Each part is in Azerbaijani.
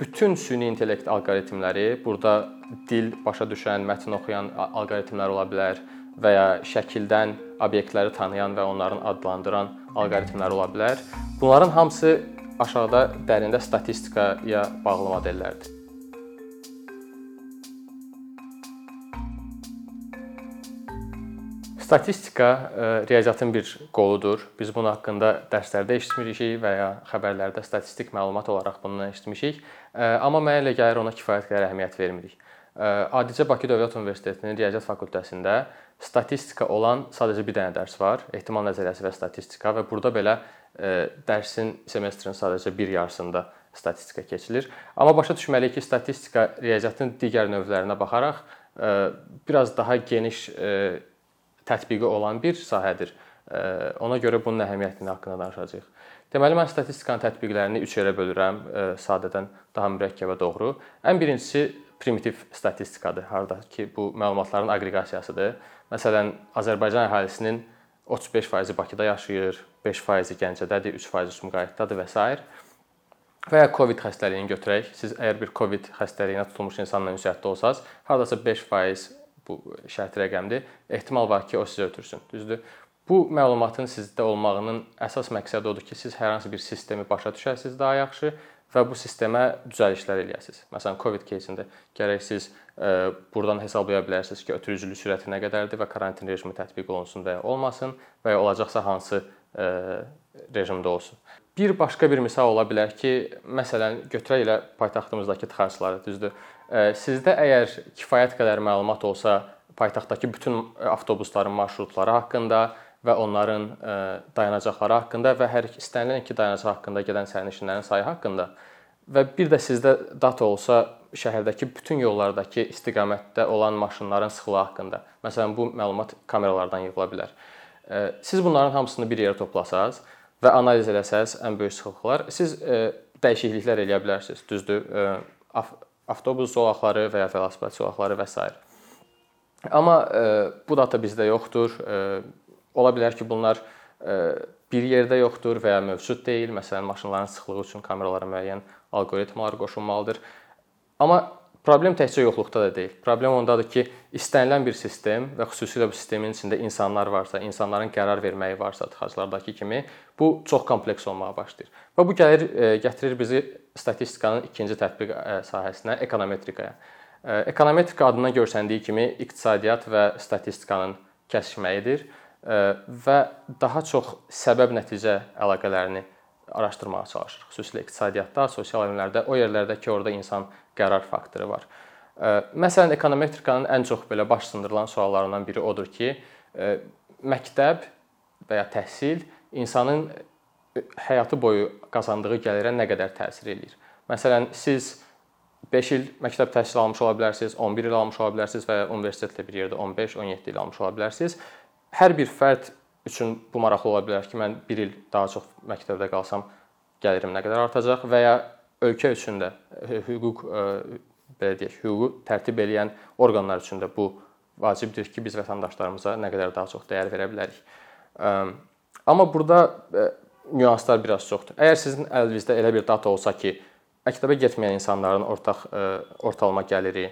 bütün süni intellekt alqoritmləri, burada dil başa düşən, mətn oxuyan alqoritmlər ola bilər və ya şəkildən obyektləri tanıyan və onların adlandıran alqoritmlər ola bilər. Bunların hamısı aşağıda dərində statistikaya bağlı modellərdir. Statistika e, riyaziyyatın bir qoludur. Biz bunun haqqında dərslərdə eşitmişik və ya xəbərlərdə statistik məlumat olaraq bundan eşitmişik. E, amma mənə elə gəlir ona kifayət qədər əhəmiyyət vermirik. E, adicə Bakı Dövlət Universitetinin Riyaziyyat fakültəsində statistika olan sadəcə bir dənə dərs var. Ehtimal nəzəriyyəsi və statistika və burada belə dərsin semestrin sadəcə bir yarısında statistika keçilir. Amma başa düşməliyik ki, statistika riyaziyyatın digər növlərinə baxaraq biraz daha geniş tətbiqi olan bir sahədir. Ona görə bunun əhəmiyyətini haqqında danışacağıq. Deməli mən statistikanın tətbiqlərini 3 yerə bölürəm, sadədən daha mürəkkəbə doğru. Ən birincisi primitiv statistikadır, harda ki bu məlumatların aqreqasiyasıdır. Məsələn, Azərbaycan əhalisinin 35% Bakıda yaşayır, 5% Gəncədədir, 3% Sumqayıtdadır və s. Və ya COVID xəstəliyini götürək. Siz əgər bir COVID xəstəliyinə tutulmuş insanla ünsiyyətdə olsaz, hardasa 5% bu şərti rəqəmdir. Ehtimal var ki, o sizə ötürsün. Düzdür? Bu məlumatın sizdə olmağının əsas məqsədi odur ki, siz hər hansı bir sistemi başa düşəsiniz daha yaxşı və bu sistemə düzəlişlər eləyəsiniz. Məsələn, COVID кейsində gərək siz e, burdan hesablaya bilərsiniz ki, ötürücülük sürəti nə qədərdir və karantin rejimi tətbiq olunsun və ya olmasın və ya olacaqsa hansı e, rejimdə olsun. Bir başqa bir misal ola bilər ki, məsələn, götürək elə paytaxtımızdakı tıxacları, düzdür? Sizdə əgər kifayət qədər məlumat olsa paytaxtdakı bütün avtobusların marşrutları haqqında və onların dayanacaqları haqqında və hər istənilən iki dayanacaq haqqında gedən sərnişinlərin sayı haqqında və bir də sizdə data olsa şəhərdəki bütün yollardakı istiqamətdə olan maşınların sıxlığı haqqında. Məsələn, bu məlumat kameralardan yığıla bilər. Siz bunların hamısını bir yerə toplasaz və analiz eləsəz ən böyük sıxlıqlar, siz dəyişikliklər eləyə bilərsiniz. Düzdür? Avtobus zolaqları və ya velosiped zolaqları və s. Amma e, bu data bizdə yoxdur. E, ola bilər ki, bunlar e, bir yerdə yoxdur və ya mövcud deyil. Məsələn, maşınların sıxlığı üçün kameralara müəyyən alqoritmalar qoşulmalıdır. Amma problem təkcə yoxluqda da deyil. Problem ondadır ki, istənilən bir sistem və xüsusilə bu sistemin içində insanlar varsa, insanların qərar verməyi varsa, tıxaclardakı kimi, bu çox kompleks olmağa başlayır. Və bu gəlir gətirir bizi statistikanın ikinci tətbiq sahəsinə, ekonometrikaya. Ekonometrika adından görsəndiyi kimi iqtisadiyyat və statistikanın kəsişməyidir və daha çox səbəb-nəticə əlaqələrini araşdırmağa çalışırıq. Xüsusilə iqtisadiyyatda, sosial elmlərdə, o yerlərdə ki, orada insan qərar faktoru var. Məsələn, ekonometrikanın ən çox belə baş sındırılan suallarından biri odur ki, məktəb və ya təhsil insanın həyatı boyu qazandığı gəlirə nə qədər təsir eləyir? Məsələn, siz 5 il məktəb təhsili almış ola bilərsiniz, 11 il almış ola bilərsiniz və ya universitetlə bir yerdə 15-17 il almış ola bilərsiniz. Hər bir fərd üçün bu maraqlı ola bilər ki, mən 1 il daha çox məktəbdə qalsam gəlirim nə qədər artacaq və ya ölkə üçün də hüquq belə deyək, hüququ tərtib edən orqanlar üçün də bu vacibdir ki, biz vətəndaşlarımıza nə qədər daha çox dəyər verə bilərik. Amma burada nüanslar biraz çoxdur. Əgər sizin əlinizdə elə bir data olsa ki, məktəbə getməyən insanların ortaq e, ortalama gəliri,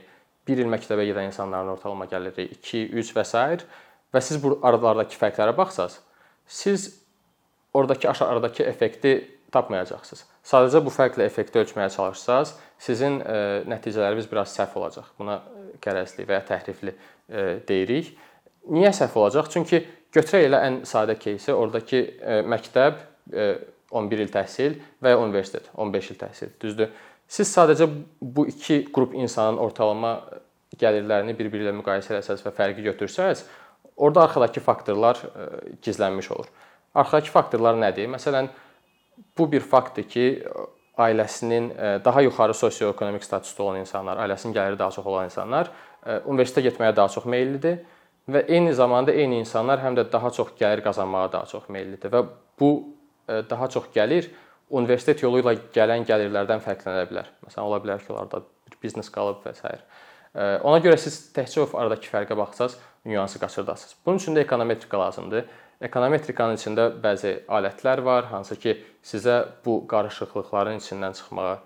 1 il məktəbə gedən insanların ortalama gəliri 2, 3 və s və siz bu aralardakı fərqlərə baxsaz, siz oradakı aşağıdakı effekti tapmayacaqsınız. Sadəcə bu fərqlə effekti ölçməyə çalışsaz, sizin e, nəticələriniz biraz səhv olacaq. Buna qərəzli və ya təhrifli e, deyirik. Niyə səhv olacaq? Çünki götürək elə ən sadə кейsi, oradakı məktəb 11 il təhsil və ya universitet 15 il təhsil. Düzdür? Siz sadəcə bu iki qrup insanın ortalama gəlirlərini bir-biri ilə müqayisə etsəz və fərqi götürsəz, orada arxadakı faktorlar gizlənmiş olur. Arxadakı faktorlar nədir? Məsələn, bu bir faktdır ki, ailəsinin daha yuxarı sosio-ekonomik statusda olan insanlar, ailəsinin gəliri daha çox olan insanlar universitetə getməyə daha çox meyllidir və eyni zamanda eyni insanlar həm də daha çox gəlir qazanmağa daha çox meyllidir və bu daha çox gəlir universitet yolu ilə gələn gəlirlərdən fərqlənə bilər. Məsələn, ola bilər ki, onlarda bir biznes qalıb və s. Ona görə siz təkcə o aradakı fərqə baxsaz, nüansı qaçırdasınız. Bunun üçün də ekonometrika lazımdır. Ekonometrikanın içində bəzi alətlər var, hansı ki, sizə bu qarışıqlıqların içindən çıxmağa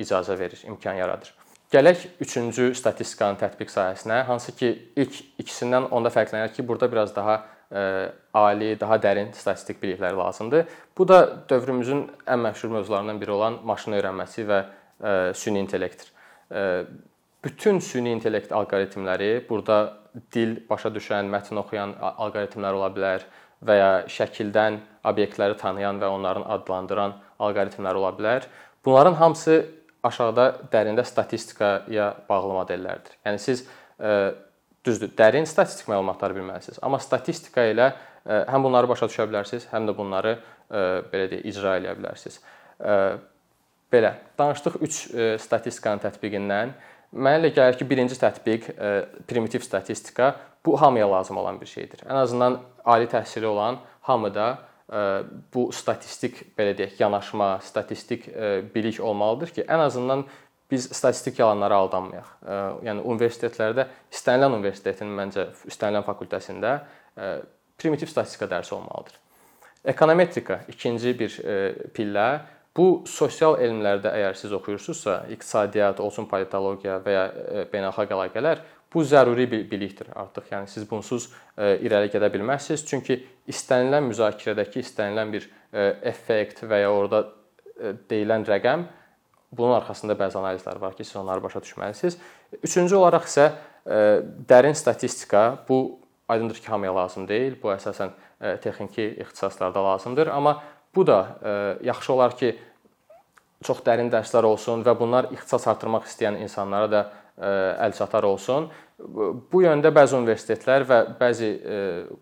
icazə verir, imkan yaradır. Gələk 3-cü statistikanın tətbiq sahəsinə, hansı ki, ilk ikisindən onda fərqlənir ki, burada biraz daha ə, ali, daha dərin statistik biliklər lazımdır. Bu da dövrümüzün ən məşhur mövzularından biri olan maşın öyrənməsi və ə, süni intellektdir. Ə, bütün süni intellekt alqoritmləri burada dil başa düşən, mətn oxuyan alqoritmlər ola bilər və ya şəkildən obyektləri tanıyan və onların adlandıran alqoritmlər ola bilər. Bunların hamısı aşağıda dərində statistikaya bağlı modellərdir. Yəni siz ə, düzdür, dərin statistik məlumatları bilməlisiniz, amma statistika ilə ə, həm bunları başa düşə bilərsiniz, həm də bunları ə, belə deyək, icra edə bilərsiniz. Ə, belə, danışdıq 3 statistikanın tətbiqindən. Mənə elə gəlir ki, birinci tətbiq primitiv statistika bu hamıya lazım olan bir şeydir. Ən azından ali təhsili olan hamıda bu statistik belə deyək, yanaşma, statistik bilik olmalıdır ki, ən azından biz statistik yalanlara aldanmayaq. Yəni universitetlərdə istənilən universitetin məncə istənilən fakültəsində primitiv statistika dərsi olmalıdır. Ekonometrika ikinci bir pillə. Bu sosial elmlərdə əgər siz oxuyursunuzsa, iqtisadiyyat, olsun politologiya və ya beynəlxalq əlaqələr, Bu zəruri bir bilikdir artıq. Yəni siz bunsuz e, irəli gedə bilməzsiniz. Çünki istənilən müzakirədəki istənilən bir e, effekt və ya orada e, deyilən rəqəm bunun arxasında bəzi analizlər var ki, siz onları başa düşməlisiniz. Üçüncü olaraq isə dərin statistika bu aydındır ki, hamıya lazım deyil. Bu əsasən texniki ixtisaslarda lazımdır, amma bu da yaxşı olar ki, çox dərin dərslər olsun və bunlar ixtisas artırmaq istəyən insanlara da əlçatar olsun. Bu yöndə bəzi universitetlər və bəzi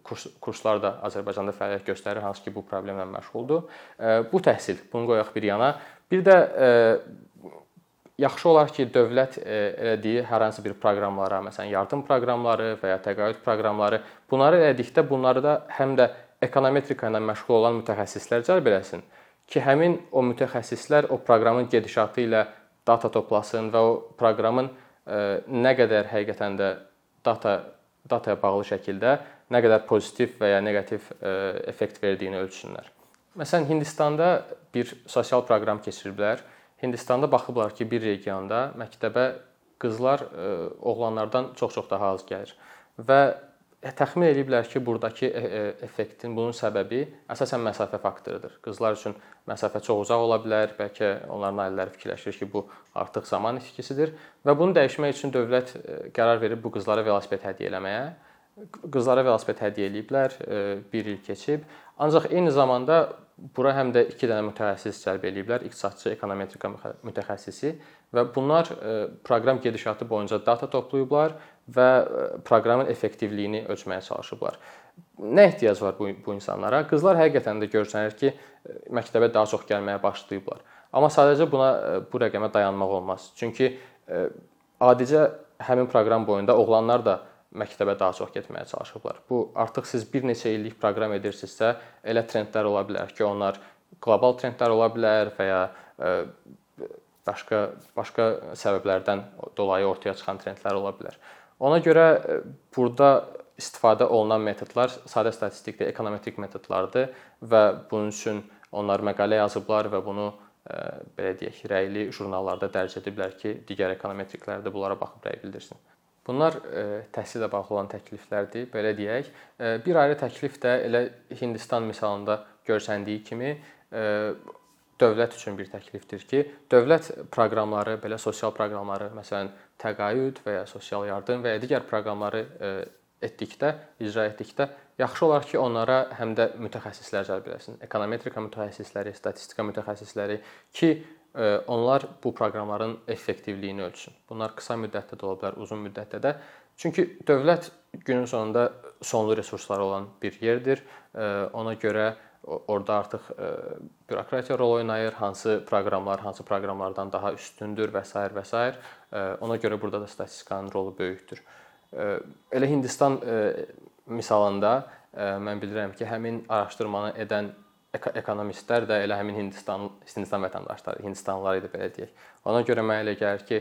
kurs kurslar da Azərbaycanda fəaliyyət göstərir, hansı ki, bu problemlə məşğuldur. Bu təhsil, bunu qoyaq bir yana. Bir də yaxşı olar ki, dövlət elədiyi hər hansı bir proqramlara, məsələn, yardım proqramları və ya təqaüd proqramları, bunları elədikdə bunları da həm də ekonometrika ilə məşğul olan mütəxəssislər cəlb eləsin ki, həmin o mütəxəssislər o proqramın gedişatı ilə data toplasın və o proqramın nə qədər həqiqətən də data dataya bağlı şəkildə nə qədər pozitiv və ya neqativ effekt verdiyini ölçsünlər. Məsələn, Hindistanda bir sosial proqram keçiriblər. Hindistanda baxıblar ki, bir regionda məktəbə qızlar oğlanlardan çox-çox daha az gəlir və E, təxmin eləyiblər ki, burdakı e, e, effektin bunun səbəbi əsasən məsafə faktorudur. Qızlar üçün məsafə çox uzaq ola bilər, bəlkə onların ailələri fikirləşir ki, bu artıq zaman itkisidir və bunu dəyişmək üçün dövlət qərar verib bu qızlara velosiped hədiyyə eləməyə. Qızlara velosiped hədiyyə eləyiblər, 1 il keçib. Ancaq eyni zamanda bura həm də 2 dənə mütəxəssis cəlb eləyiblər, iqtisadçı, ekonometrika mütəxəssisi və bunlar proqram gedişatı boyunca data toplayıblar və e, proqramın effektivliyini ölçməyə çalışıblar. Nə ehtiyac var bu, bu insanlara? Qızlar həqiqətən də görsənir ki, e, məktəbə daha çox gəlməyə başlayıblar. Amma sadəcə buna e, bu rəqəmə dayanmaq olmaz. Çünki adicə həmin proqram boyunda oğlanlar da məktəbə daha çox getməyə çalışıblar. Bu artıq siz bir neçə illik proqram edirsinizsə, elə trendlər ola bilər ki, onlar qlobal trendlər ola bilər və ya başqa başqa səbəblərdən dolayı ortaya çıxan trendlər ola bilər. Ona görə e, burada istifadə olunan metodlar sadə statistikdir, ekonometrik metodlardır və bunun üçün onlar məqalə yazıblar və bunu e, belə deyək, rəyli jurnallarda dərc ediblər ki, digər ekonometriklər də bunlara baxıb rəy bildirsin. Bunlar e, təhsillə bağlı olan təkliflərdir, belə deyək. Bir ayrı təklif də elə Hindistan misalında görsəndiyi kimi dövlət üçün bir təklifdir ki, dövlət proqramları, belə sosial proqramları, məsələn, təqaüd və ya sosial yardım və ya digər proqramları e, etdikdə, icra etdikdə yaxşı olar ki, onlara həm də mütəxəssislər cəlb eləsin. Ekonometrika mütəxəssisləri, statistika mütəxəssisləri ki, e, onlar bu proqramların effektivliyini ölçsün. Bunlar qısa müddətdə də ola bilər, uzun müddətdə də. Çünki dövlət günün sonunda sonlu resursları olan bir yerdir. Ona görə orada artıq bürokratiya rol oynayır, hansı proqramlar hansı proqramlardan daha üstündür və s. və s. Ona görə burada da statistikanın rolu böyükdür. Elə Hindistan misalında mən bilirəm ki, həmin araşdırmanı edən ekonomistlər də elə həmin Hindistan Hindistan vətəndaşları, Hindistanlılar idi belə deyək. Ona görə mənə elə gəlir ki,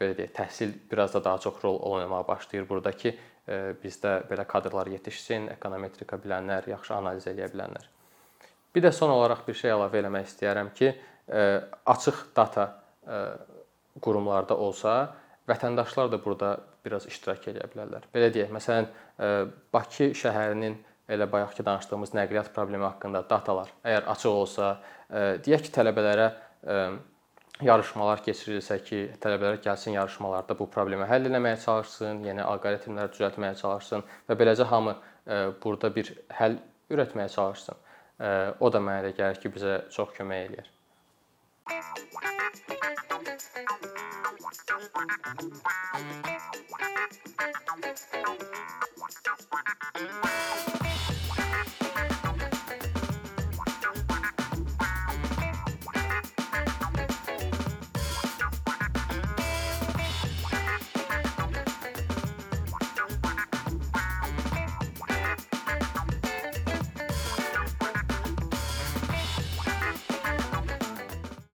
belə deyək, təhsil biraz da daha çox rol oynamağa başlayır burada ki, bizdə belə kadrlar yetişsin, ekonometrika bilənlər, yaxşı analiz eləyə bilənlər. Bir də son olaraq bir şey əlavə eləmək istəyərəm ki, açıq data qurumlarda olsa, vətəndaşlar da burada biraz iştirak edə bilərlər. Belə deyək, məsələn, Bakı şəhərinin elə bayaqki danışdığımız nəqliyyat problemi haqqında datalar əgər açıq olsa, deyək ki, tələbələrə yarışmalar keçirilsə ki, tələbələr gəlsin yarışmalarda bu problemi həll etməyə çalışsın, yeni alqoritmləri düzəltməyə çalışsın və beləcə hamı burada bir həll ürətməyə çalışsın. O da mənə elə gəlir ki, bizə çox kömək eləyər.